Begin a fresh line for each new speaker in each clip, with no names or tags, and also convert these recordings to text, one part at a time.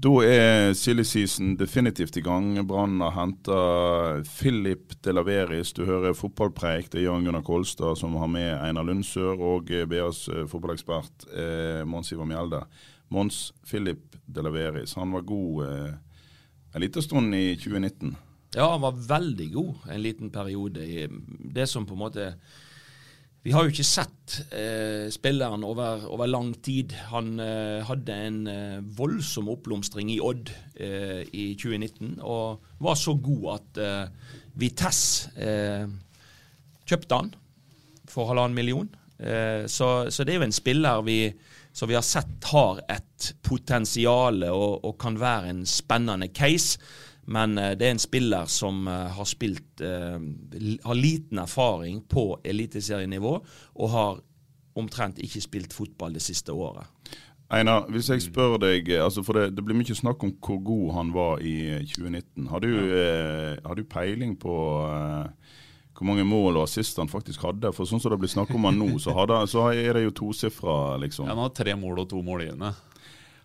Da er silly season definitivt i gang. Brann har henta Philip Delaveris. Du hører fotballpreik. Det er Jan Gunnar Kolstad som har med Einar Lundsør og BAs eh, fotballekspert eh, Mons Ivar Mjelde. Mons Philip Delaveris, han var god eh, en liten stund i 2019.
Ja, han var veldig god en liten periode. i Det som på en måte Vi har jo ikke sett eh, spilleren over, over lang tid. Han eh, hadde en eh, voldsom oppblomstring i Odd eh, i 2019, og var så god at eh, Vitesse eh, kjøpte han for halvannen million. Så, så det er jo en spiller vi, som vi har sett har et potensial og, og kan være en spennende case. Men eh, det er en spiller som eh, har spilt eh, Har liten erfaring på eliteserienivå og har omtrent ikke spilt fotball det siste året.
Einar, hvis jeg spør deg, altså for det, det blir mye snakk om hvor god han var i eh, 2019. Har du, eh, har du peiling på eh, hvor mange mål og assist han faktisk hadde? For sånn som det blir snakk om han nå, så, hadde, så er det jo tosifra, liksom.
Ja, han har tre mål og to mål målgivende.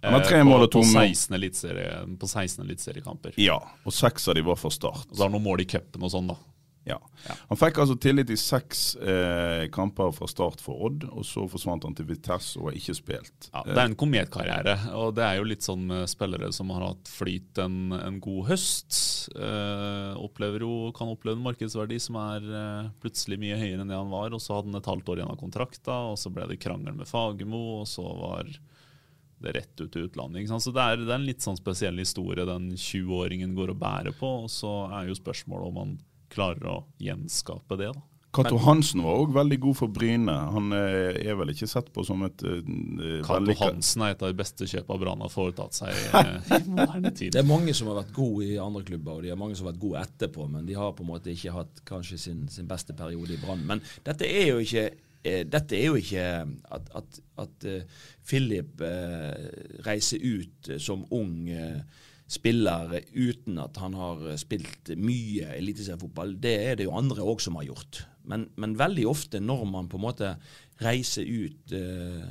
Han har tre
Eh,
mål og to mål.
16 eliteserie- På 16 eliteseriekamper.
Ja, og seks av de var fra start.
Og så har han noen mål i cupen og sånn, da.
Ja. Han fikk altså tillit i seks eh, kamper fra start for Odd, og så forsvant han til Vitesse og har ikke spilt.
Ja, det er en kometkarriere, og det er jo litt sånn med spillere som har hatt flyt en, en god høst. Eh, opplever jo, kan oppleve en markedsverdi som er eh, plutselig mye høyere enn det han var, og så hadde han et halvt år igjen av kontrakta, og så ble det krangel med Fagermo, og så var det rett ut til utlandet. Ikke sant? Så det er, det er en litt sånn spesiell historie den 20-åringen går og bærer på, og så er jo spørsmålet om han klarer å gjenskape det. da.
Cato Hansen var òg veldig god for Bryne. Han eh, er vel ikke sett på som et eh,
Cato Hansen er et av de beste kjøpene Brann har foretatt seg eh, i moderne tid.
Det er mange som har vært gode i andre klubber, og de er mange som har vært gode etterpå, men de har på en måte ikke hatt kanskje sin, sin beste periode i Brann. Men dette er jo ikke dette er jo ikke at, at, at eh, Philip eh, reiser ut eh, som ung eh, spiller uten at han har eh, spilt mye eliteseriefotball. Det er det jo andre òg som har gjort. Men, men veldig ofte når man på en måte reiser ut eh,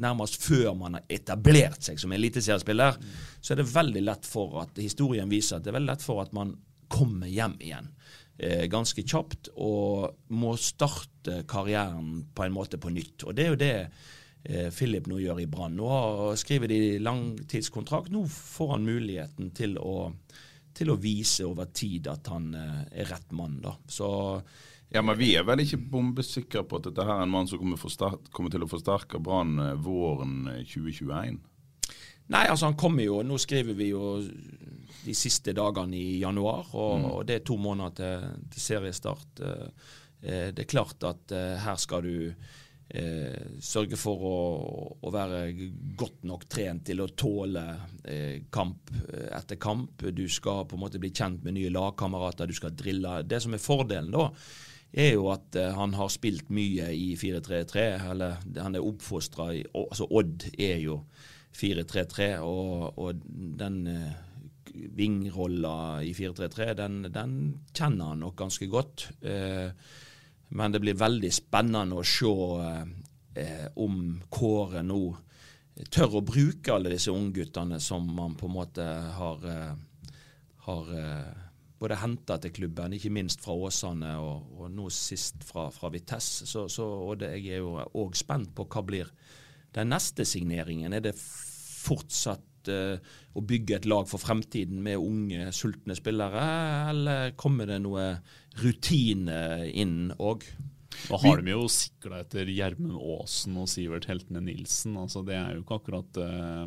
nærmest før man har etablert seg som eliteseriespiller, så er det veldig lett for at historien viser at det er veldig lett for at man kommer hjem igjen eh, ganske kjapt og må starte karrieren på en måte på nytt. Og det er jo det eh, Philip nå gjør i Brann. Nå har- skriver de langtidskontrakt. Nå får han muligheten til å, til å vise over tid at han eh, er rett mann. da. Så
Ja, men vi er vel ikke bombesikre på at dette her er en mann som kommer, kommer til å forsterke Brann våren eh, 2021?
Nei, altså han kommer jo Nå skriver vi jo de siste dagene i januar, og, og det er to måneder til, til seriestart. Eh, eh, Det er klart at eh, her skal du eh, sørge for å, å være godt nok trent til å tåle eh, kamp etter kamp. Du skal på en måte bli kjent med nye lagkamerater, du skal drille. Det som er fordelen da, er jo at han har spilt mye i 4-3-3, eller han er oppfostra i altså Odd er jo 4-3-3, og, og den eh, vingrolla i 4-3-3, den, den kjenner han nok ganske godt. Eh, men det blir veldig spennende å se eh, om Kåre nå tør å bruke alle disse ungguttene som man på en måte har, har både henta til klubben, ikke minst fra Åsane og, og nå sist fra, fra Vitesse. Så, så, og det, jeg er jo òg spent på hva blir den neste signeringen. Er det fortsatt eh, å bygge et lag for fremtiden med unge, sultne spillere, eller kommer det noe rutine inn òg?
Da har de jo sikla etter Gjermund Aasen og Sivert Heltene Nilsen. altså Det er jo ikke akkurat uh,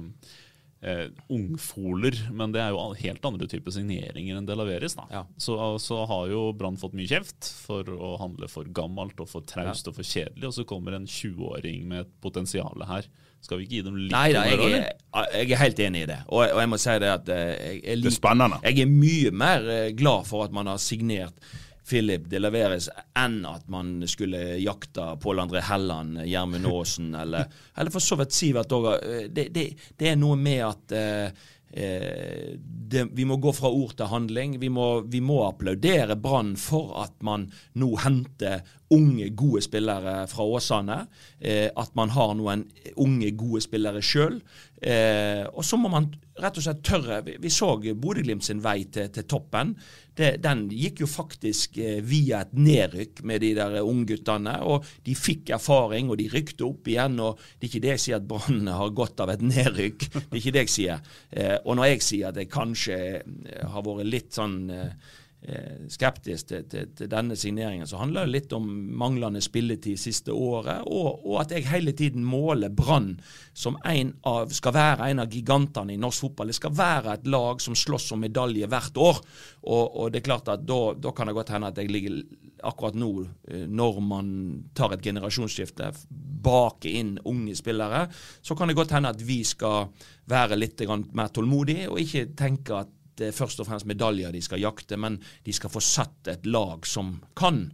uh, ungfoler, men det er jo helt andre typer signeringer enn det leveres. da.
Ja.
Så, så har jo Brann fått mye kjeft for å handle for gammelt og for traust og for kjedelig, og så kommer en 20-åring med et potensial her. Skal vi ikke gi dem litt
Nei da, jeg, er- jeg er helt enig i det. Og, og jeg må si det at eh, jeg, jeg,
Det er spennende.
Jeg er mye mer eh, glad for at man har signert Philip de Laveres enn at man skulle jakta Pål André Helland, Gjermund Aasen eller, eller for så vidt Sivert òg. Det, det, det er noe med at eh, eh, det, vi må gå fra ord til handling. Vi må, vi må applaudere Brann for at man nå henter unge, gode spillere fra Åsane. Eh, at man har noen unge, gode spillere sjøl. Eh, og så må man rett og slett tørre. Vi, vi så Bodø-Glimt sin vei til, til toppen. Det, den gikk jo faktisk eh, via et nedrykk med de der ungguttene. Og de fikk erfaring, og de rykte opp igjen. og Det er ikke det jeg sier at Brann har godt av et nedrykk. Det er ikke det jeg sier. Eh, og når jeg sier at jeg kanskje eh, har vært litt sånn eh, skeptisk til, til, til denne signeringen, så handler det litt om manglende spilletid siste året, og, og at jeg hele tiden måler Brann som en av, skal være en av gigantene i norsk fotball. Det skal være et lag som slåss om medalje hvert år. Og, og det er klart at da, da kan det godt hende at jeg ligger akkurat nå, eh, når man tar et generasjonsskifte, bak inn unge spillere, så kan det godt hende at vi skal være litt mer tålmodige, og ikke tenke at det er først og fremst medaljer de skal jakte, men de skal få satt et lag som kan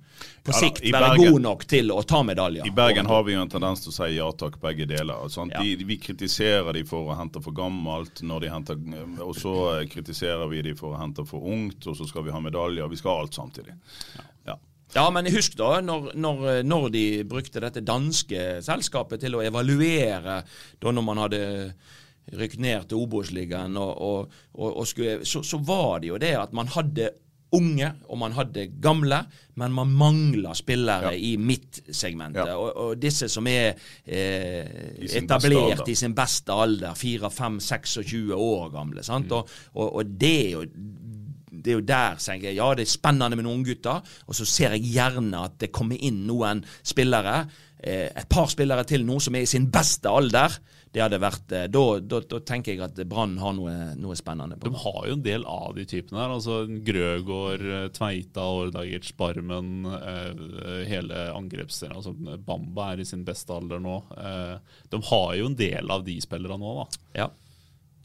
på
Ja
sikt være
Bergen-
god nok til å ta medaljer.
I Bergen har vi jo en tendens til å si ja takk, begge deler. Sant?
Ja.
De, vi kritiserer de for å hente for gammelt, henter, og så kritiserer vi de for å hente for ungt, og så skal vi ha medaljer. Vi skal ha alt samtidig. Ja.
Ja, men husk da, når, når, når de brukte dette danske selskapet til å evaluere da når man hadde rykt ned til Obos-ligaen, og, og, og, skulle, så, så var det jo det at man hadde unge og man hadde gamle, men man mangla spillere i midtsegmentet.
Ja.
Og, og disse som er eh,
I
etablert i sin beste alder, 4-5-26 år gamle. sant? Og, og, og det er jo det er jo der tenker jeg, ja, det er spennende med noen gutter, og så ser jeg gjerne at det kommer inn noen spillere, eh, et par spillere til nå som er i sin beste alder. Det hadde vært, eh, Da, da, da tenker jeg at Brann har noe, noe spennende på.
De har jo en del av de typene her. altså Grøgaard, eh, Tveita, Ordagic, Barmen. Eh, hele angrepsserien. Altså Bamba er i sin beste alder nå. Eh, de har jo en del av de spillerne nå, da.
Ja.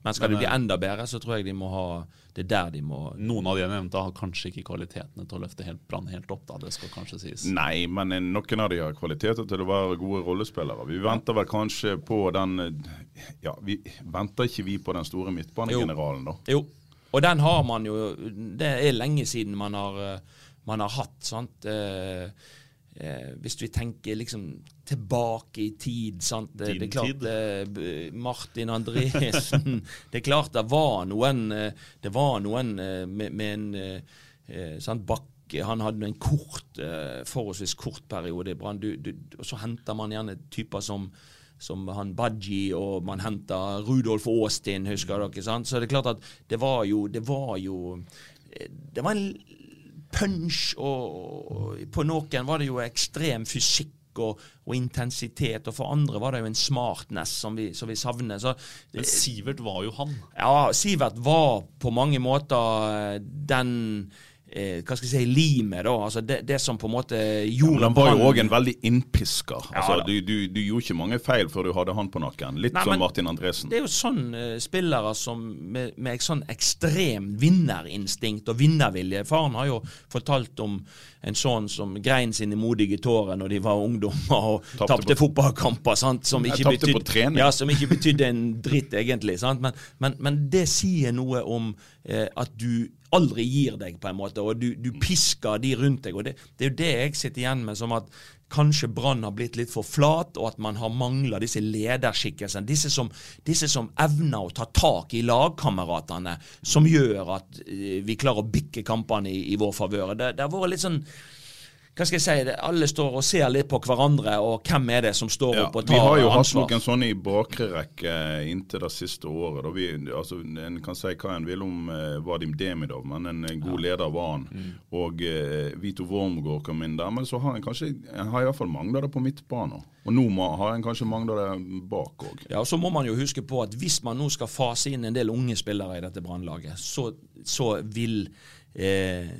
Men skal
Men,
de bli
eh,
enda bedre, så tror jeg de må ha Det er der de må
Noen av de jeg nevnte, har kanskje ikke kvalitetene til å løfte helt Brann helt opp. da, Det skal kanskje sies.
Nei, men eh, noen av de har kvaliteter til å være gode rollespillere. Vi venter vel kanskje på den Ja, vi venter ikke vi på den store midtbanegeneralen, da?
Jo, og den har man jo Det er lenge siden man har, eh, man har hatt, sant. Eh, eh, hvis vi tenker liksom tilbake i tid, sant. Det,
Din
det er klart eh, Martin Andresen Det er klart det var noen eh, Det var noen eh, med, med en eh, sant, Bakke han hadde en kort, forholdsvis kort periode i Brann. Og så henter man gjerne typer som som han Badji, og man henter Rudolf Aastin, husker dere. sant? Så det er klart at det var jo Det var jo Det var en punch, og, på noen var det jo ekstrem fysikk og, og intensitet, og for andre var det jo en smartness som vi, som vi savner. Så
Men Sivert var jo han.
ja, Sivert var på mange måter eh, den Hva skal jeg si limet, da. Altså det, det som på en måte gjorde
ja, han var jo òg en veldig innpisker. Altså,
ja,
du, du, du gjorde ikke mange feil før du hadde han på nakken. Litt
Nei,
som Martin Andresen.
Det er jo sånn uh, spillere som med, med et sånn ekstrem vinnerinstinkt og vinnervilje. Faren har jo fortalt om en sånn som grein sine modige tårer når de var ungdommer og
Tapte
fotballkamper. sant? Som ikke, betyd- ja, som ikke betydde en dritt, egentlig. sant? Men, men, men det sier noe om eh, at du aldri gir deg, på en måte, og du, du pisker de rundt deg. og det, det er jo det jeg sitter igjen med som at kanskje Brann har blitt litt for flat, og at man har mangla disse lederskikkelsene. Disse som, disse som evner å ta tak i lagkameratene, som gjør at eh, vi klarer å bikke kampene i, i vår favør. Det, det har vært litt sånn hva skal jeg si, det, alle står og ser litt på hverandre, og hvem er det som står
Ja,
opp og tar ansvar?
vi har
jo
jo hatt noen sånne i bakre rekke inntil det siste året. Da vi, altså, en kan si hva en vil om eh, Vadim Demidov, men en, en god leder var han.
Mm.
Og eh, Vito Wormgård kom inn der. Men så har en kanskje en har iallfall mangla det på midtbanen. Og nå har en kanskje mangla det bak òg.
Ja, og Så må man jo huske på at hvis man nå skal fase inn en del unge spillere i dette brannlaget, så, så vil eh,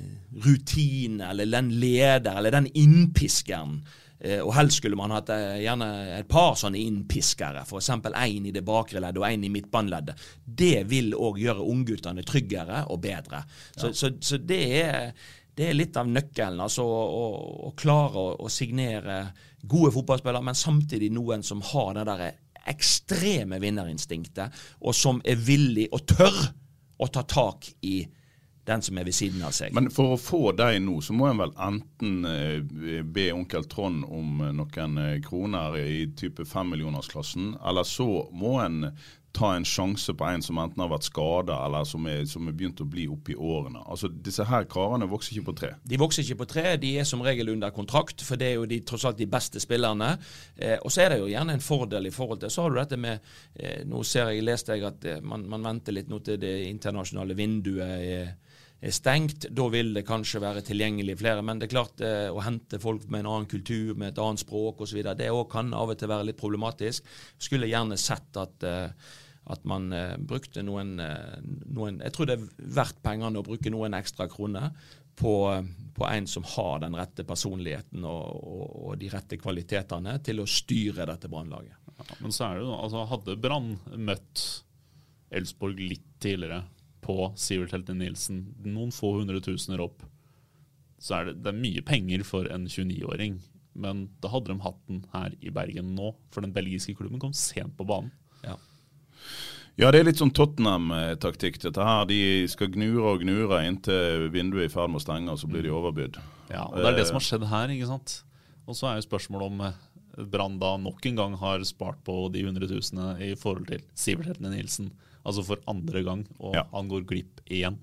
rutine eller den leder eller den innpiskeren eh, og helst skulle man hatt eh, gjerne et par sånne innpiskere, f.eks. én i det bakre leddet og én i midtbaneleddet. Det vil òg gjøre ungguttene tryggere og bedre. Så, så, så det, er, det er litt av nøkkelen. altså Å, å, å klare å, å signere gode fotballspillere, men samtidig noen som har det der ekstreme vinnerinstinktet, og som er villig og tør å ta tak i den som er ved siden av seg.
Men for å få deg nå, så må en vel enten eh, be onkel Trond om eh, noen eh, kroner i type femmillionersklassen, eller så må en ta en sjanse på en som enten har vært skada, eller som er, som er begynt å bli oppi årene. Altså, Disse her karene vokser ikke på tre.
De vokser ikke på tre, de er som regel under kontrakt, for det er jo de, tross alt de beste spillerne. Eh, og så er det jo gjerne en fordel i forhold til Så har du dette med eh, Nå ser jeg, leste jeg at eh, man, man venter litt nå til det internasjonale vinduet er stengt. Da vil det kanskje være tilgjengelig flere. Men det er klart eh, å hente folk med en annen kultur, med et annet språk osv., det òg kan av og til være litt problematisk. Skulle gjerne sett at eh, at man eh, brukte noen, eh, noen Jeg tror det er verdt pengene å bruke noen ekstra kroner på, på en som har den rette personligheten og, og, og de rette kvalitetene til å styre dette brannlaget.
Ja, men så er det jo, altså Hadde Brann møtt Elsborg litt tidligere på Sivert Helte Nilsen, noen få hundre tusener opp, så er det, det er mye penger for en 29-åring. Men da hadde de hatt den her i Bergen nå, for den belgiske klubben kom sent på banen.
Ja.
Ja, det er litt sånn Tottenham-taktikk. dette her. De skal gnure og gnure inntil vinduet er i ferd med å stenge, og så blir de overbydd.
Ja, og Det er det som har skjedd her. ikke sant? Og så er jo spørsmålet om eh, Brann da nok en gang har spart på de hundretusene i forhold til Sivert Heltene Nilsen. Altså for andre gang, og
Ja.
han går glipp igjen.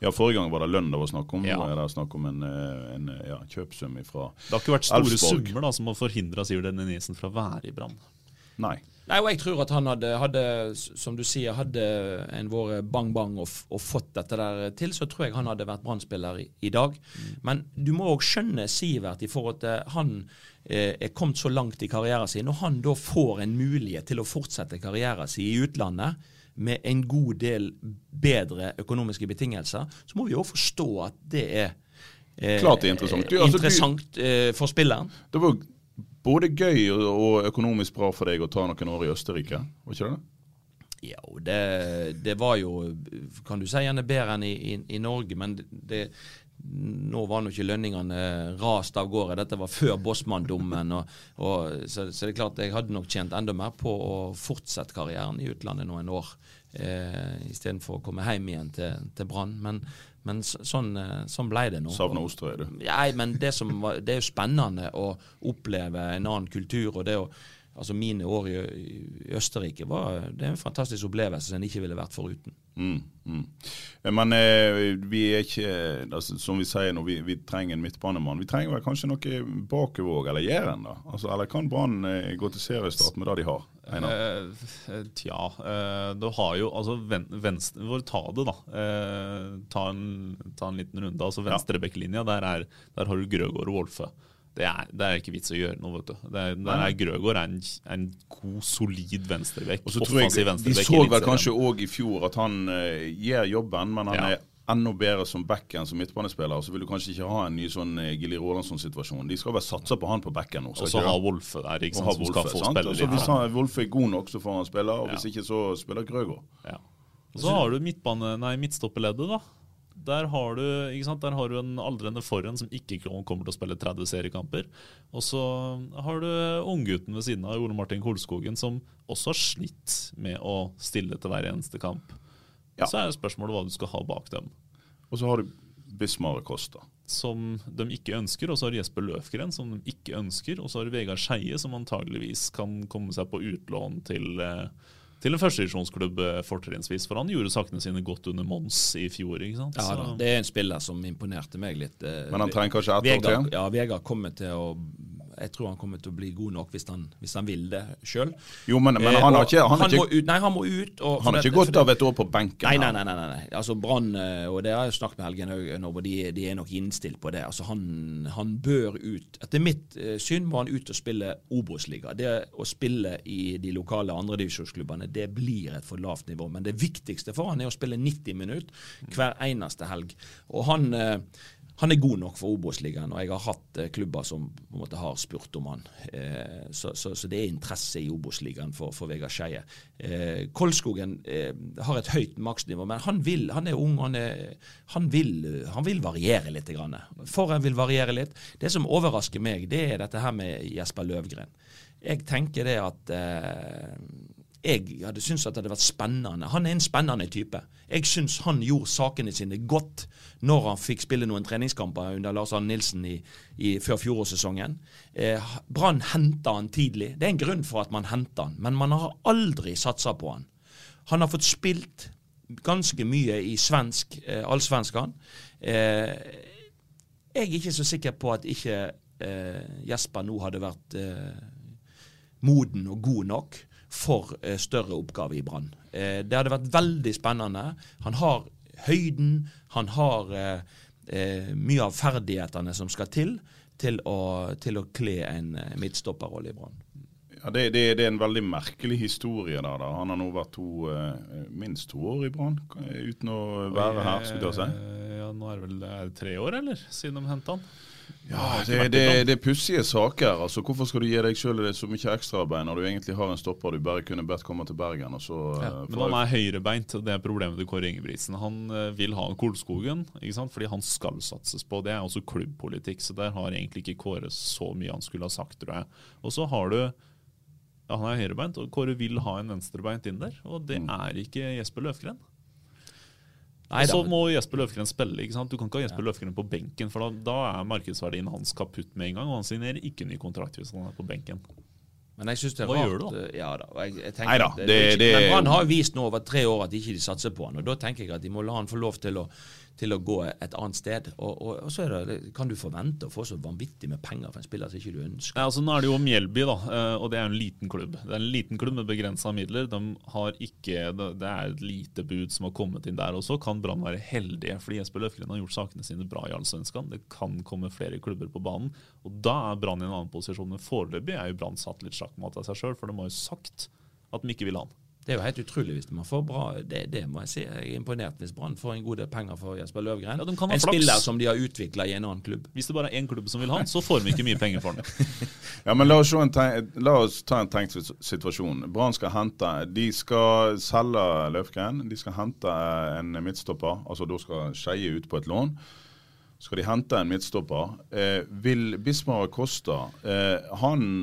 Ja, Forrige gang var det lønn det var snakk om.
Ja.
Nå er det snakk om en, eh, en eh, ja, kjøpsum ifra
Det har ikke vært store
Elfsborg.
summer da, som har forhindra Sivert Heltene fra å være i Brann.
Nei.
Nei, og jeg tror at han hadde, hadde som du sier, hadde en vært bang-bang og, og fått dette der til, så tror jeg han hadde vært brannspiller i, i dag. Men du må òg skjønne Sivert i forhold til han eh, er kommet så langt i karrieren sin. Når han da får en mulighet til å fortsette karrieren sin i utlandet med en god del bedre økonomiske betingelser, så må vi jo forstå at det er eh,
Klart det er interessant. Du, altså, du-
interessant eh, for spilleren.
Det var både gøy og, økonomisk bra for deg å ta noen år i Østerrike, var ikke det?
Ja, det, det var jo, kan du si, gjerne bedre enn i, i, i Norge, men det, nå var nå ikke lønningene rast av gårde. Dette var før Bossmann-dommen. Så, så det er klart jeg hadde nok tjent enda mer på å fortsette karrieren i utlandet noen år, eh, istedenfor å komme hjem igjen til, til Brann. Men, men så- sånn, eh, sånn ble det nå.
Savner Osterøy, du.
Nei, men det, som var, det er jo spennende å oppleve en annen kultur. og det å Altså Mine år i, i Østerrike var det er en fantastisk opplevelse som en ikke ville vært foruten.
Mm, mm. Eh, Men eh, vi er ikke altså, Som vi sier nå, vi, vi trenger en midtbanemann. Vi trenger vel kanskje noe bakover eller Jæren, da? Altså, eller kan Brann eh, gå til seriestart med det de har?
Eh, eh, tja, eh, du har jo altså ven, venstre, Hvor ta det, da. Eh, ta, en, ta en liten runde. altså Venstrebekklinja, der, er- der har du Grøgaard og Wolfe. Det er, det er ikke vits å gjøre noe, vet du. Det er, det er Grøgaard er en, en god, solid venstrebekk.
De så vel kanskje òg i fjor at han uh, gjør jobben, men han
Ja.
er enda bedre som back enn som midtbanespiller. Så vil du kanskje ikke ha en ny sånn eh, Gilly Rolandsson-situasjon. De skal vel satse på han på backen nå.
Og så har? Wolfe der, ikke sant, som
Wolfe,
skal få
sant?
spille
Og så
litt.
Hvis han, Wolfe er god nok, så får han spille. Og
Ja.
hvis ikke, så spiller Grøgaard.
Ja. Og så har du midtbane, nei, midtstoppeleddet, da. Der har, du? Der har du en aldrende foran som ikke kommer til å spille 30 seriekamper. Og så har du unggutten ved siden av Ole Martin Kolskogen, som også har slitt med å stille til hver eneste kamp.
Ja.
Så er spørsmålet hva du skal ha bak dem.
Og så har du Bismar Costa.
Som de ikke ønsker, og så har Jesper Løfgren, som de ikke ønsker. Og så har du Vegard Skeie, som antageligvis kan komme seg på utlån til, eh, til en førstedivisjonsklubb eh, fortrinnsvis. For han gjorde sakene sine godt under Mons i fjor. ikke sant?
Ja, da, det er en spiller som imponerte meg litt. eh,
Men han trenger kanskje ett år til?
Ja, Vegard kommer til å Jeg tror han kommer til å bli god nok hvis han, hvis han vil det sjøl.
Jo, men, men han har ikke, han har
må ut, Nei, han må ut. Og,
han har ikke gått av et år på benken.
Nei, nei, nei. nei, nei. Altså Brann, eh, og det har jeg snakket med Helgen om, og de, de er nok innstilt på det. Altså Han, han bør ut. Etter mitt eh, syn må han ut og spille Obos-liga. Det å spille i de lokale andredivisjonsklubbene, det blir et for lavt nivå. Men det viktigste for han er å spille 90 minutter hver eneste helg. Og han eh, han er god nok for Obos-ligaen, og jeg har hatt eh, klubber som på en måte har spurt om han. Eh, så, så, så det er interesse i Obos-ligaen for, for Vegard Skeie. Eh, Kolskogen eh, har et høyt maksnivå, men han vil, han er ung, han, han, vil, han vil variere litt. Grann. For han vil variere litt. Det som overrasker meg, det er dette her med Jesper Løvgren. Jeg tenker det at eh, jeg hadde syntes at det hadde vært spennende. Han er en spennende type. Jeg syns han gjorde sakene sine godt når han fikk spille noen treningskamper under Lars Arne Nilsen i, i, før fjorårssesongen. Eh, Brann henta han tidlig. Det er en grunn for at man henter han, men man har aldri satsa på han. Han har fått spilt ganske mye i svensk, eh, allsvenskan. Eh, jeg er ikke så sikker på at ikke eh, Jesper nå hadde vært eh, moden og god nok for eh, større oppgaver i Brann. Eh, det hadde vært veldig spennende. Han har høyden, han har eh, mye av ferdighetene som skal til til å, til å kle en midtstopperrolle i Brann.
Ja, det, det, det er en veldig merkelig historie der. da. Han har nå vært to, uh, minst to år i Brann uten å være her, skulle jeg si.
Eh, Ja, nå er det vel er det tre år, eller? Siden de henta han.
Ja, det, det, det er pussige saker. altså Hvorfor skal du gi deg sjøl så mye ekstraarbeid når du egentlig har en stopper du bare kunne bedt komme til Bergen? og så...
Ja,
eh,
men han er høyrebeint, og det er problemet til Kåre Ingebrigtsen. Han vil ha Kolskogen, ikke sant? fordi han skal satses på. Det er også klubbpolitikk, så der har egentlig ikke Kåre så mye han skulle ha sagt, tror jeg. Og så har du Han er høyrebeint, og Kåre vil ha en venstrebeint inn der, og det er ikke Jesper Løfgren.
Nei
så må Jesper Løfgren spille. ikke sant? Du kan ikke ha Jesper Løfgren på benken, for da, da er markedsverdien hans kaputt med en gang. Og han signerer ikke ny kontrakt hvis han er på benken.
Men jeg synes det er
Hva
rart.
gjør du da?
eh, Ja da. Jeg, jeg
Neida,
at det,
det- det-
Men Brann har vist nå over tre år at ikke de satser på han. og Da tenker jeg at de må la han få lov til å, til å gå et annet sted. Og, og, og så det, kan du forvente å få så vanvittig med penger for en spiller som ikke du ønsker.
Ja, altså Nå er det jo Mjelby, da, eh, og det er en liten klubb. Det er en liten klubb med begrensa midler. De har ikke, det er et lite bud som har kommet inn der. også. kan Brann være heldige, fordi Jesper Løfgren har gjort sakene sine bra i Allsvenskan. Det kan komme flere klubber på banen, og da er Brann i en annen posisjon. Men foreløpig er jo Brann satt litt sjakkmatt av seg sjøl, for de har jo sagt at de ikke vil ha han.
Det er jo helt utrolig hvis man får bra Det, det må jeg si. Jeg er imponert hvis Brann får en god del penger for Jesper Løvgren.
Ja,
en
flaks.
spiller som de har utvikla i en annen klubb.
Hvis det bare er én klubb som vil ha han, så får de ikke mye penger for han.
Ja, men la oss, se en la oss ta en tenkt situasjon. Brann skal hente De skal selge Løvgren. De skal hente en midtstopper. Altså da skal Skeie ut på et lån. Skal de hente en midtstopper. Eh, vil Bismar Costa eh, Han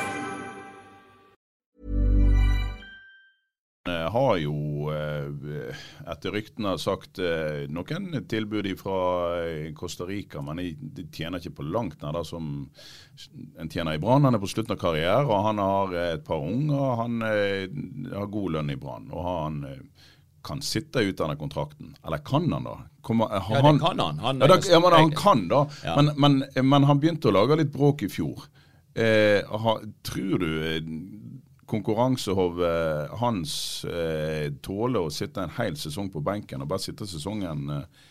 Har jo, eh, etter ryktene, sagt eh, noen tilbud fra Costa Rica, men de, tjener ikke på langt nær det som en tjener i Brann. Han er på slutten av karrieren, og han har eh, et par unger. Han eh, har god lønn i Brann. og han eh, kan sitte ut denne kontrakten. Eller kan han, da? Kommer, eh,
Ja, det kan han. Han-
ja, da, ja, men han kan, da.
Ja.
Men, men, men han begynte å lage litt bråk i fjor. Eh, ha, tror du eh, konkurransehovet hans eh, tåler å sitte en hel sesong på benken og bare sitte sesongen eh,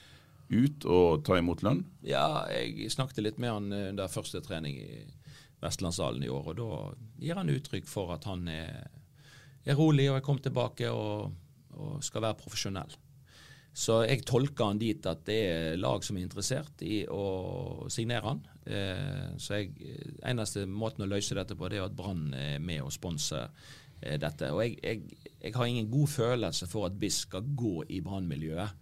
ut og ta imot lønn?
Ja, jeg snakket litt med han eh, under første trening i Vestlandshallen i år, og da gir han uttrykk for at han er, er rolig og er kommet tilbake og, og skal være profesjonell. Så jeg tolker han dit at det er lag som er interessert i å signere han. Eh, så jeg, eneste måten å løse dette på, det er at Brann er med og sponser eh, dette. Og jeg, jeg, jeg har ingen god følelse for at BIS skal gå i brannmiljøet.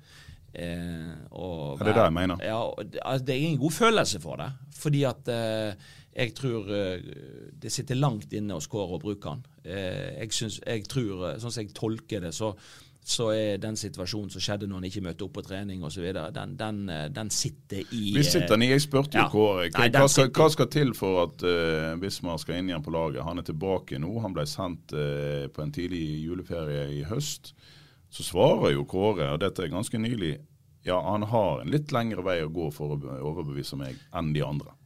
Eh, og
det er det jeg mener.
Ja, det, altså, det er ingen god følelse for det. Fordi at eh, jeg tror eh, det sitter langt inne hos Kåre og bruke den. Eh, jeg, synes, jeg tror, eh, sånn som jeg tolker det, så, så er den situasjonen som skjedde når han ikke møtte opp på trening osv., den, den, eh, den sitter i
Vi sitter i. Jeg spurte jo
Ja.
Kåre. Hva skal, hva skal til for at uh, Bismar skal inn igjen på laget? Han er tilbake nå. Han ble sendt uh, på en tidlig juleferie i høst. Så svarer jo Kåre, og dette er ganske nylig, ja, han har en litt lengre vei å gå for å overbevise meg enn de andre.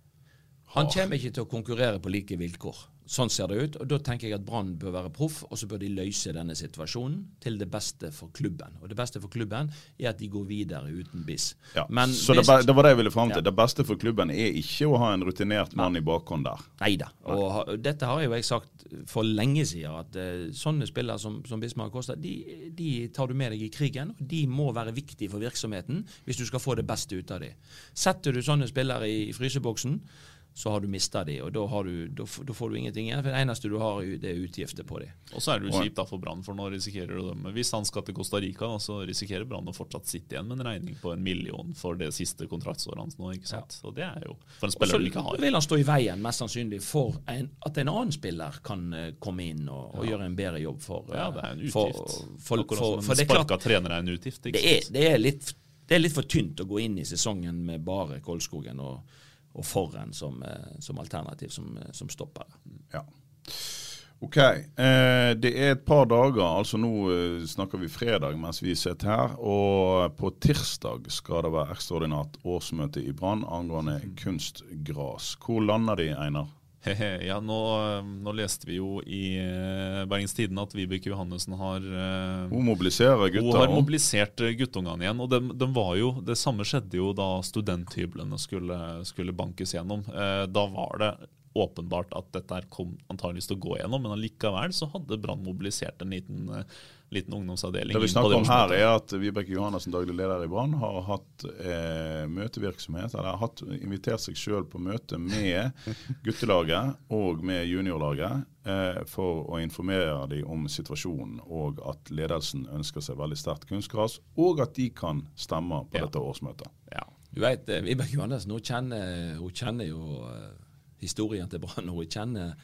Han kommer ikke til å konkurrere på like vilkår. Sånn ser det ut. og Da tenker jeg at Brann bør være proff, og så bør de løse denne situasjonen til det beste for klubben. Og Det beste for klubben er at de går videre uten BIS.
Ja.
Men
så det,
hvis-
det var det jeg ville fram til.
Ja.
Det beste for klubben er ikke å ha en rutinert mann i bakhånd der.
Nei da. Og ha- dette har jo jeg sagt for lenge siden, at uh, sånne spillere som, som Bismar Kosta, de, de tar du med deg i krigen. og De må være viktige for virksomheten hvis du skal få det beste ut av dem. Setter du sånne spillere i, i fryseboksen, så har du mista de, og da, har du, da, da får du ingenting igjen. For det eneste du har, det er utgifter på de.
Og så er det jo kjipt da for Brann, for nå risikerer du dem. Hvis han skal til Costa Rica, da, så risikerer Brann å fortsatt sitte igjen med en regning på en million for det siste kontraktsåret hans nå. ikke sant? Og det er jo for en spiller
så
du ikke har.
vil han stå i veien, mest sannsynlig, for en, at en annen spiller kan eh, komme inn og, og gjøre en bedre jobb for
Ja,
eh,
det er en utgift.
For, for,
som
for
en
det er klart,
sparka trener er en utgift. ikke
det er,
sant?
det, er litt, det er litt for tynt å gå inn i sesongen med bare Kolskogen og, og foran som, eh, som alternativ som, eh, som stopper.
Ja. Ok. Eh, det er et par dager, altså nå eh, snakker vi fredag mens vi sitter her. Og på tirsdag skal det være ekstraordinært årsmøte i Brann angående kunstgras. Hvor lander de, Einar?
Ja, nå, nå leste vi jo i eh, Bergens Tidende at Vibeke Johannessen har eh,
Hun mobiliserer
Hun har mobilisert eh, guttungene igjen. og de, de var jo, Det samme skjedde jo da studenthyblene skulle, skulle bankes gjennom. Da var det åpenbart at dette her kom antageligvis til å gå gjennom, men allikevel så hadde Brann mobilisert en liten, eh, liten ungdomsavdeling.
Det vi snakker om her, er at Vibeke Johannessen, daglig leder i Brann, har hatt eh, møtevirksomhet. Eller har hatt, invitert seg sjøl på møte med guttelaget og med juniorlaget eh, for å informere dem om situasjonen, og at ledelsen ønsker seg veldig sterkt kunstgras, og at de kan stemme på
Ja.
dette årsmøtet.
Ja.
Du vet, eh, Vibeke Johannessen hun kjenner, hun kjenner jo eh, historien til Brann, og hun kjenner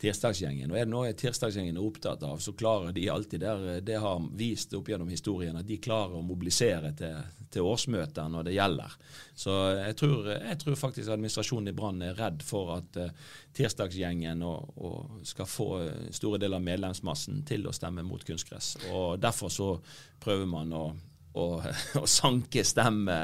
tirsdagsgjengen. Og er det noe tirsdagsgjengen er opptatt av, så klarer de alltid der, eh, det har vist opp gjennom historien, at de klarer å mobilisere til, til årsmøter når det gjelder. Så jeg tror, jeg tror faktisk administrasjonen i Brann er redd for at eh, tirsdagsgjengen og, og skal få eh, store deler av medlemsmassen til å stemme mot kunstgress. Og derfor så prøver man å og, og sanke stemme.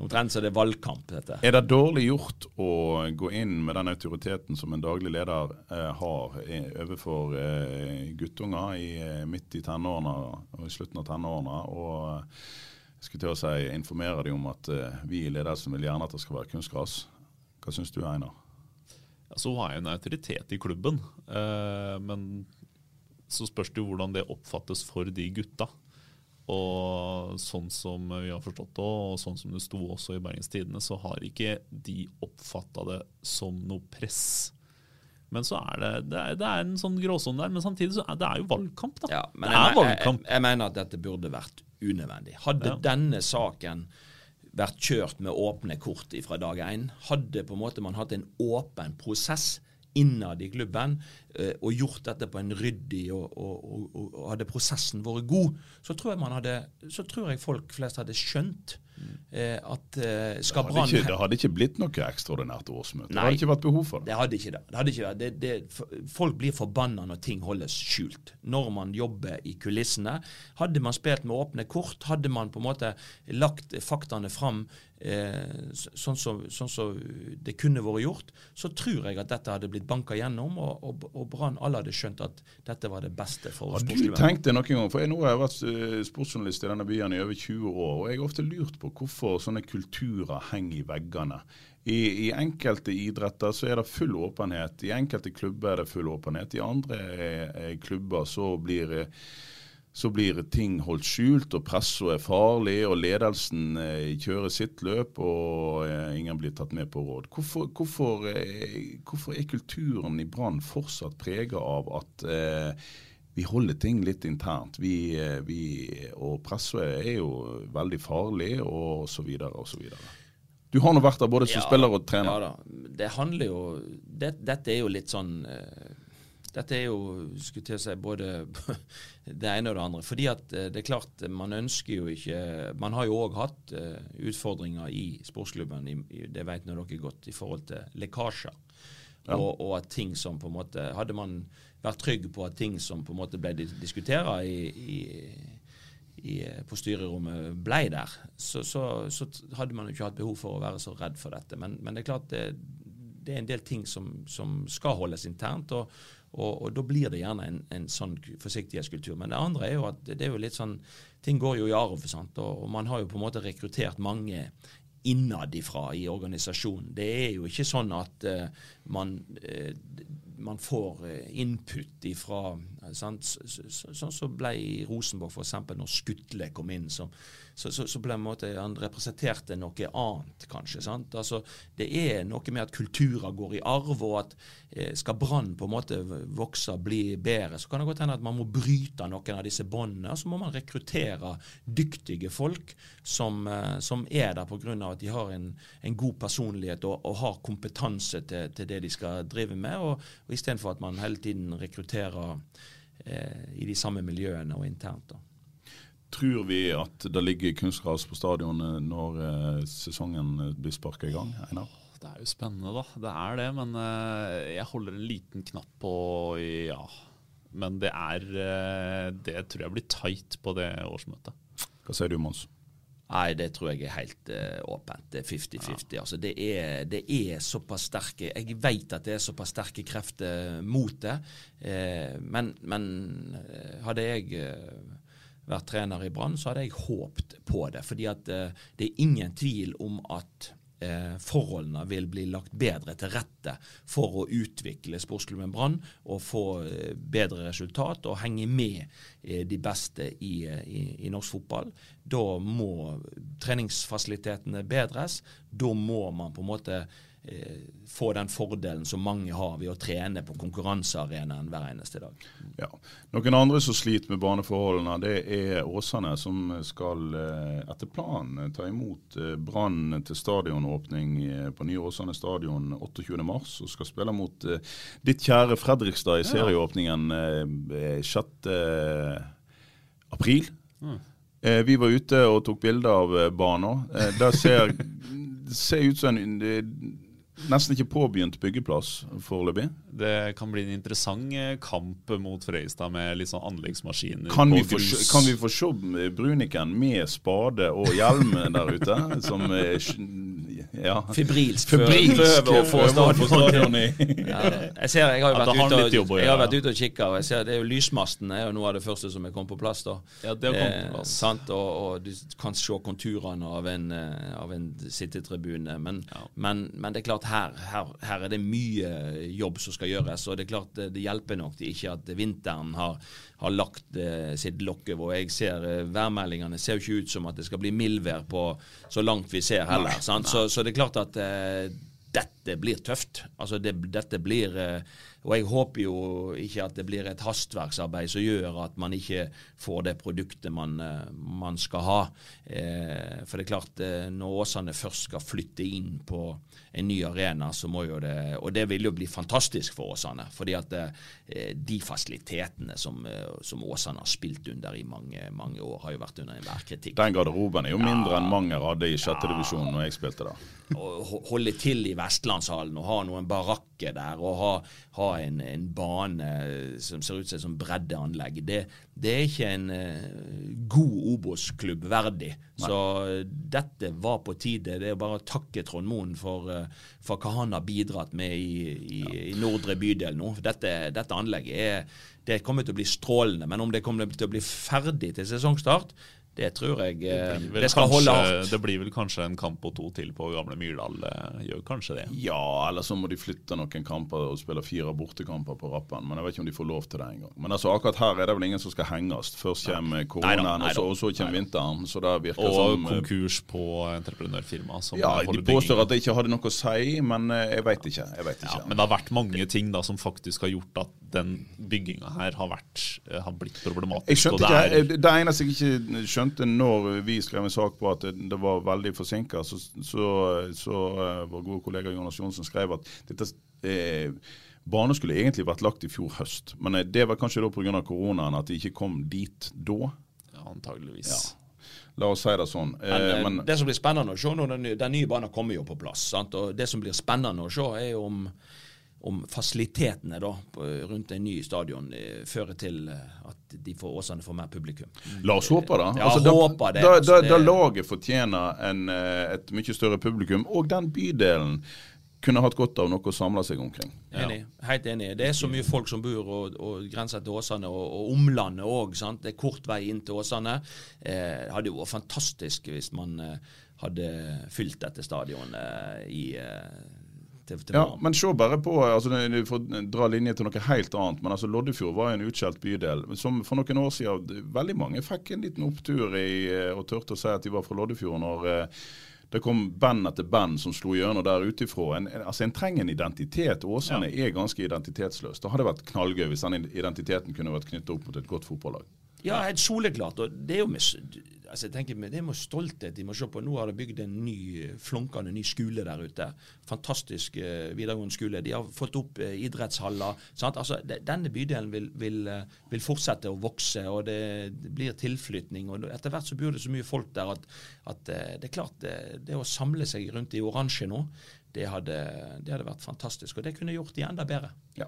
Omtrent så det er valgkamp, dette.
Er det dårlig gjort å gå inn med den autoriteten som en daglig leder eh, har overfor eh, guttunger i, eh, midt i tenårene og i slutten av tenårene, og eh, skulle til å si informere dem om at eh, vi i ledelsen vil gjerne at det skal være kunstgras? Hva syns du, Einar?
Ja, så har jeg en autoritet i klubben, eh, men så spørs det jo hvordan det oppfattes for de gutta. Og sånn som vi har forstått det, og sånn som det sto også i Bergens Tidende, så har ikke de oppfatta det som noe press. Men så er det, det er, det er en sånn gråsone der, men samtidig så er det er jo valgkamp, da.
Ja, men
det
jeg,
er
jeg, jeg,
valgkamp.
jeg mener at dette burde vært unødvendig. Hadde
Ja.
denne saken vært kjørt med åpne kort fra dag én, hadde på en måte man hatt en åpen prosess innad i klubben og gjort dette på en ryddig og, og, og, og, hadde prosessen vært god, så tror jeg man hadde, så tror jeg folk flest hadde skjønt eh, at eh,
Det
skal Brann
ikke, det hadde ikke blitt noe ekstraordinært årsmøte. Det hadde ikke vært behov for det.
Det hadde ikke det. det, hadde ikke det. Det, det, folk blir forbanna når ting holdes skjult. Når man jobber i kulissene. Hadde man spilt med åpne kort, hadde man på en måte lagt faktaene fram eh, sånn som sånn så det kunne vært gjort, så tror jeg at dette hadde blitt banka gjennom, og, og, og Brann alle hadde skjønt at dette var det beste for
Har du tenkt det noen gang? For jeg nå har jeg vært eh, sportsjournalist i denne byen i over 20 år, og jeg har ofte lurt på hvorfor sånne kulturer henger i veggene. I, I enkelte idretter så er det full åpenhet, i enkelte klubber er det full åpenhet. I andre eh, eh, klubber så blir eh, så blir ting holdt skjult, og pressa er farlig, og ledelsen eh, kjører sitt løp, og eh, ingen blir tatt med på råd. Hvorfor, hvorfor, eh, hvorfor er kulturen i Brann fortsatt prega av at eh, vi holder ting litt internt. Vi, vi, og presse er jo veldig farlig, og så videre og så videre. Du har nå vært der både som
Ja,
spiller og trener.
Ja da. Det handler jo det, Dette er jo litt sånn eh, Dette er jo skulle til å si, både det ene og det andre. Fordi at eh, det er klart, man ønsker jo ikke Man har jo òg hatt eh, utfordringer i sportsklubben, det vet nå dere godt, i forhold til lekkasjer.
Ja.
Og, og at ting som på en måte Hadde man vært trygg på at ting som på en måte ble dis- diskutert i, i i, på styrerommet ble der, så, så, så hadde man jo ikke hatt behov for å være så redd for dette. Men, men det er klart det, det er en del ting som, som skal holdes internt, og, og, og da blir det gjerne en, en sånn forsiktighetskultur. Men det andre er jo at det er jo litt sånn Ting går jo i arv, sant? Og, og man har jo på en måte rekruttert mange innadifra i organisasjonen. Det er jo ikke sånn at uh, man, uh, man får eh, input ifra Sånn sant? Så- så- så- som ble i Rosenborg f.eks. når Skutle kom inn. Som, så, så, så ble en måte, han representerte noe annet, kanskje. sant? Altså, Det er noe med at kulturer går i arv, og at eh, skal Brann på en måte vokse og bli bedre, så kan det godt hende at man må bryte noen av disse båndene. Så må man rekruttere dyktige folk som, eh, som er der pga. at de har en, en god personlighet og, og har kompetanse til, til det de skal drive med, og, og istedenfor at man hele tiden rekrutterer eh, i de samme miljøene og internt. da.
Tror vi at det ligger kunstgras på stadionet når eh, sesongen eh, blir sparka i gang? Einar?
Det er jo spennende, da. Det er det, men eh, jeg holder en liten knapp på ja. Men det er Det tror jeg blir tight på det årsmøtet.
Hva sier du, Mons?
Nei, det tror jeg er helt åpent. Det er 50-50. Altså, det, er, det er såpass sterke Jeg vet at det er såpass sterke krefter mot det. Eh, men, men hadde jeg vært trener i Brann, så hadde jeg håpt på det. Fordi at eh, det er ingen tvil om at eh, forholdene vil bli lagt bedre til rette for å utvikle sportsklubben Brann og få eh, bedre resultat og henge med eh, de beste i, eh, i, i norsk fotball. Da må treningsfasilitetene bedres. Da må man på en måte få den fordelen som mange har ved å trene på konkurransearenaen hver eneste dag.
Ja. Noen andre som sliter med baneforholdene, det er Åsane, som skal eh, etter planen ta imot eh, Brann til stadionåpning eh, på nye Åsane stadion 28.3, og skal spille mot eh, ditt kjære Fredrikstad i serieåpningen eh, 6. april. Eh, vi var ute og tok bilder av eh, banen. Eh, det ser, det ser ut som en nesten ikke påbegynt byggeplass foreløpig.
Det kan bli en interessant eh, kamp mot Freistad med litt sånn anleggsmaskiner
Kan vi, få, kan vi få se Bruniken med spade og hjelm der ute? Som eh, ja.
Febrilsk prøver å få stadion.
i.
Ja, jeg ser, jeg har jo vært, ute, og, jeg vært ute og kikka, og jeg ser det er jo lysmasten er jo noe av det første som er kommet på plass. da.
Ja, det har kommet på plass.
sant? Og, og du kan se konturene av en, eh, av en sittetribune. Men,
Ja.
men, men det er klart, her, her, her er det mye jobb som skal gjøres. Og det er klart, det, det hjelper nok det ikke at vinteren har, har lagt eh, sitt lokk over. Og jeg ser eh, værmeldingene ser jo ikke ut som at det skal bli mildvær på så langt vi ser heller. sant? Så, så det er klart at eh, dette blir tøft. Altså det, dette blir eh, Og jeg håper jo ikke at det blir et hastverksarbeid som gjør at man ikke får det produktet man, eh, man skal ha. Eh, for det er klart, eh, når Åsane først skal flytte inn på en ny arena, så må jo det Og det vil jo bli fantastisk for Åsane. fordi at eh, de fasilitetene som, eh, som Åsane har spilt under i mange, mange år, har jo vært under enhver kritikk.
Den garderoben er jo mindre enn Manger hadde i sjette divisjon når jeg spilte der.
å holde til i Vestlandshallen og ha noen barakker der og ha, ha en, en bane som ser ut som et sånn breddeanlegg, det, det er ikke en uh, god Obos-klubb verdig. Så eh, dette var på tide. Det er bare å takke Trond Moen for, uh, for hva han har bidratt med i, i, i Nordre bydel nå. Dette, dette anlegget er, det kommer til å bli strålende. Men om det kommer til å bli ferdig til sesongstart, Det tror jeg
Det
eh, det skal holde
kanskje,
hardt.
det blir vel kanskje en kamp og to til på gamle Myrdal. eh, Gjør kanskje det.
Ja, eller så må de flytte noen kamper og spille fire bortekamper på rappen. Men jeg vet ikke om de får lov til det engang. Men altså, akkurat her er det vel ingen som skal henges. Først kommer koronaen, og, og så kommer vinteren. Så det virker
Og
som Og
konkurs på entreprenørfirma.
Ja, de påstår at det ikke hadde noe å si, men eh, jeg vet ikke. Jeg vet ikke.
ja, Men det har vært mange ting da som faktisk har gjort at den bygginga her har, vært, eh, har blitt problematisk.
Jeg skjønte ikke,
det er,
jeg- Det eneste jeg ikke skjønte når vi skrev en sak på at det, det var veldig forsinka, så, så, så eh, vår gode kollega Jonas Johnsen skrev at dette eh, Banen skulle egentlig vært lagt i fjor høst, men eh, det var kanskje da pga. koronaen at de ikke kom dit da.
ja, antageligvis.
Ja. La oss si det sånn.
Men,
Eh,
eh,
men
det som blir spennende å se nå, den, den nye banen kommer jo på plass. Sant? Og Det som blir spennende å se, er jo om, om fasilitetene da, rundt en ny stadion eh, fører til eh, at de får, Åsane får mer publikum.
La oss håpe det.
Ja,
da,
håper det,
Da,
altså,
da,
det-
da laget fortjener en, eh, et mye større publikum, og den bydelen kunne hatt godt av noe å samle seg omkring.
Enig. Helt enig. Det er så mye folk som bor og, og grenser til Åsane, og, og omlandet òg. Det er kort vei inn til Åsane. Eh, det hadde jo vært fantastisk hvis man eh, hadde fylt dette stadionet eh, i eh, til
Ja, men se bare på altså, For å dra linje til noe helt annet. men altså Loddefjord var en utskjelt bydel. som For noen år siden veldig mange fikk en liten opptur i, eh, og turte å si at de var fra Loddefjord. når eh, det kom band etter band som slo gjennom der utifra. En, altså en trenger en identitet. Åsane er ganske identitetsløs. Det hadde vært knallgøy hvis den identiteten kunne vært knyttet opp mot et godt fotballag.
Ja, helt soleklart. og Det er jo altså jeg tenker, det er med stolthet de må se på. Nå har de bygd en ny, flunkende ny skole der ute. Fantastisk eh, videregående skole. De har fått opp eh, idrettshaller. Sant? Altså, de, denne bydelen vil, vil, eh, vil fortsette å vokse, og det, det blir tilflytning. og Etter hvert så bor det så mye folk der at, at eh, det er klart det, det å samle seg rundt i oransje nå, det hadde, det hadde vært fantastisk. Og det kunne gjort de enda bedre.
Ja.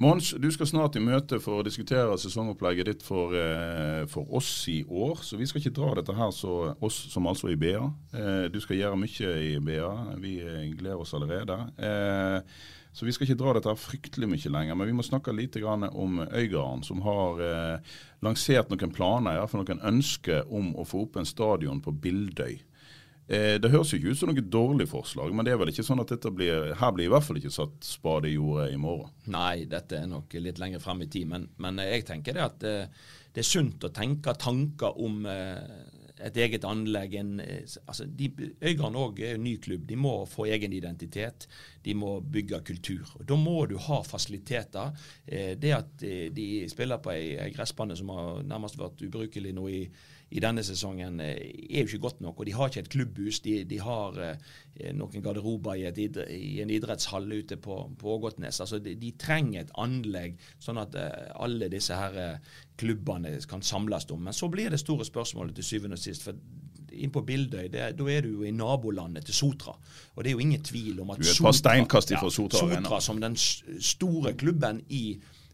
Mons, du skal snart i møte for å diskutere sesongopplegget ditt for, eh, for oss i år. Så vi skal ikke dra dette her så oss som altså i BA. Eh, du skal gjøre mye i BA. Vi eh, gleder oss allerede. Så vi skal ikke dra dette her fryktelig mye lenger. Men vi må snakke litt om Øygarden, som har lansert noen planer, iallfall noen ønsker om å få opp en stadion på Bildøy. Eh, Det høres jo ikke ut som noe dårlig forslag, men det er vel ikke sånn at dette blir, her blir i hvert fall ikke satt spade i jordet i morgen.
Nei, dette er nok litt lenger frem i tid. Men, men jeg tenker det at eh, det er sunt å tenke tanker om eh, et eget anlegg. En, altså de, Øygarden òg er en ny klubb. De må få egen identitet. De må bygge kultur. Og Da må du ha fasiliteter. Det at de spiller på ei gressbane som har nærmest vært ubrukelig nå i i denne sesongen eh, er jo ikke godt nok. Og de har ikke et klubbhus. De, de har eh, noen garderober i, et i en idrettshall ute på, på Ågotnes. Altså de, de trenger et anlegg, sånn at eh, alle disse her klubbene kan samles om. Men så blir det store spørsmålet til syvende og sist. for inn på Bildøy, det, da er du jo i nabolandet til Sotra. Og det er jo ingen tvil om at
Sotra Arena.
Sotra som den store klubben i,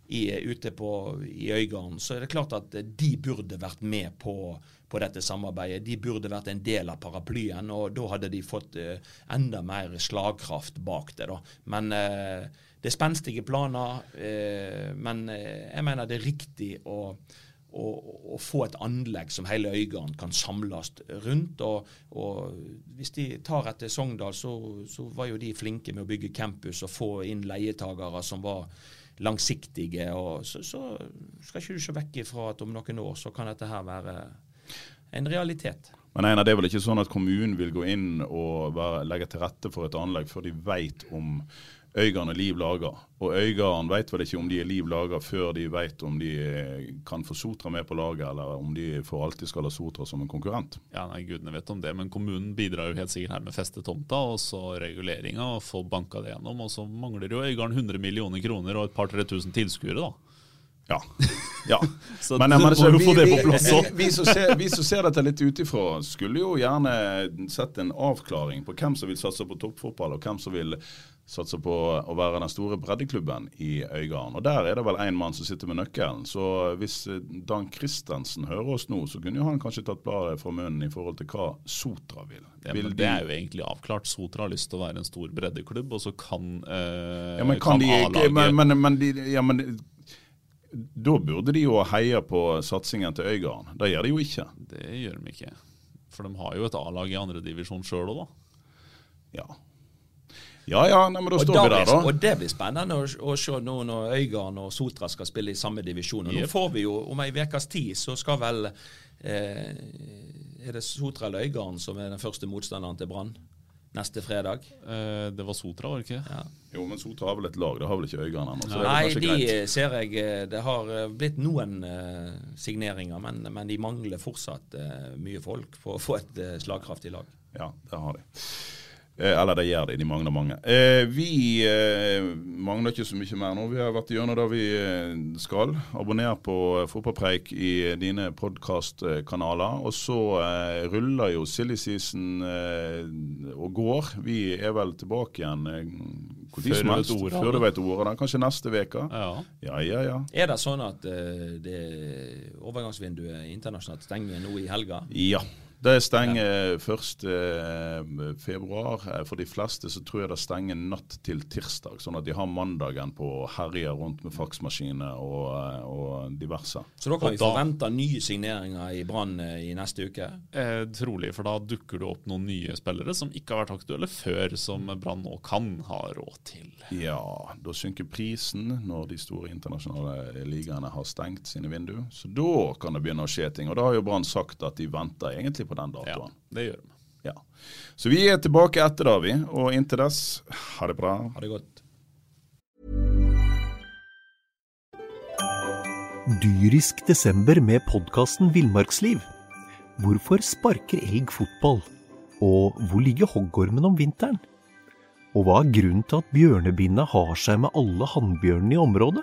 i, ute på, i Øygarden, så er det klart at de burde vært med på, på dette samarbeidet. De burde vært en del av paraplyen, og da hadde de fått eh, enda mer slagkraft bak det. da. Men eh, det er spenstige planer, eh, men jeg mener det er riktig å, å få et anlegg som hele Øygarden kan samles rundt. Og, og hvis de tar etter Sogndal, så, så var jo de flinke med å bygge campus og få inn leietagere som var langsiktige. og Så, så skal ikke du se vekk ifra at om noen år så kan dette her være en realitet.
Men Einar, det er vel ikke sånn at kommunen vil gå inn og legge til rette for et anlegg før de vet om Øygarden er liv laga. Og Øygarden vet vel ikke om de er liv laga før de vet om de eh, kan få Sotra med på laget, eller om de for alltid skal ha Sotra som en konkurrent.
Ja, nei, Gudene vet om det, men kommunen bidrar jo helt sikkert her med festetomta og så reguleringa, og får banka det gjennom. Og så mangler jo Øygarden 100 millioner kroner og et par-tre tusen tilskuere, da.
Ja. ja.
Så
Men, men,
så,
vi,
det
vi, vi, som ser, vi som ser dette litt utifra, skulle jo gjerne sett en avklaring på hvem som vil satse på toppfotball, og hvem som vil satse på å være den store breddeklubben i Øygarden. Og Der er det vel én mann som sitter med nøkkelen. Så hvis eh, Dan Christensen hører oss nå, så kunne jo han kanskje tatt bladet fra munnen i forhold til hva Sotra vil.
Ja,
vil de-
det er jo egentlig avklart. Sotra har lyst til å være en stor breddeklubb, og så kan, eh,
ja, men kan de
A-laget
men, men, men, de, ja, men Da burde de jo heie på satsingen til Øygarden. Det gjør de jo ikke.
Det gjør de ikke. For de har jo et A-lag i andredivisjon sjøl òg, da.
Ja. Ja ja, nei, men da står
da
vi der, da.
og det blir spennende å, å se nå når Øygarden og Sotra skal spille i samme divisjon. Og Nå får vi jo om ei ukes tid, så skal vel eh, Er det Sotra eller Øygarden som er den første motstanderen til Brann? Neste fredag?
Eh, det var Sotra, var det ikke?
Ja.
Jo, men Sotra har vel et lag, det har vel ikke Øygarden ennå. Ja. det
Nei, de
greit.
ser jeg eh, Det har eh, blitt noen eh, signeringer, men, men de mangler fortsatt eh, mye folk for å få et eh, slagkraftig lag.
Ja, det har de. Eh, eller det gjør de, de mangler mange. Eh, vi eh, mangler ikke så mye mer nå. Vi har vært gjennom det vi eh, skal. Abonner på eh, Fotballpreik i dine podkastkanaler. Og så eh, ruller jo silly season eh, og går. Vi er vel tilbake igjen eh, tid som helst.
ordet
Før du vet ordet. Kanskje neste uke.
Ja.
Ja, ja, ja.
Er det sånn at eh, det overgangsvinduet internasjonalt stenger nå i helga?
Ja. Det stenger 1. februar. Eh, For de fleste så tror jeg det stenger natt til tirsdag, sånn at de har mandagen på å herje rundt med faksmaskiner og, eh, og diverse.
Så da kan
Og
vi
da-
forvente nye signeringer i Brann eh, i neste uke?
Eh, trolig, for da dukker det opp noen nye spillere som ikke har vært aktuelle før, som Brann nå kan ha råd til.
Ja, da synker prisen når de store internasjonale ligaene har stengt sine vinduer. Så da kan det begynne å skje ting. Og da har jo Brann sagt at de venter egentlig på den
Ja, det gjør vi.
Ja. Så vi er tilbake etter det, vi. Og inntil dess, ha det bra.
Ha det godt.
Dyrisk desember med podkasten Villmarksliv. Hvorfor sparker elg fotball? Og hvor ligger hoggormen om vinteren? Og hva er grunnen til at bjørnebinna har seg med alle hannbjørnene i området?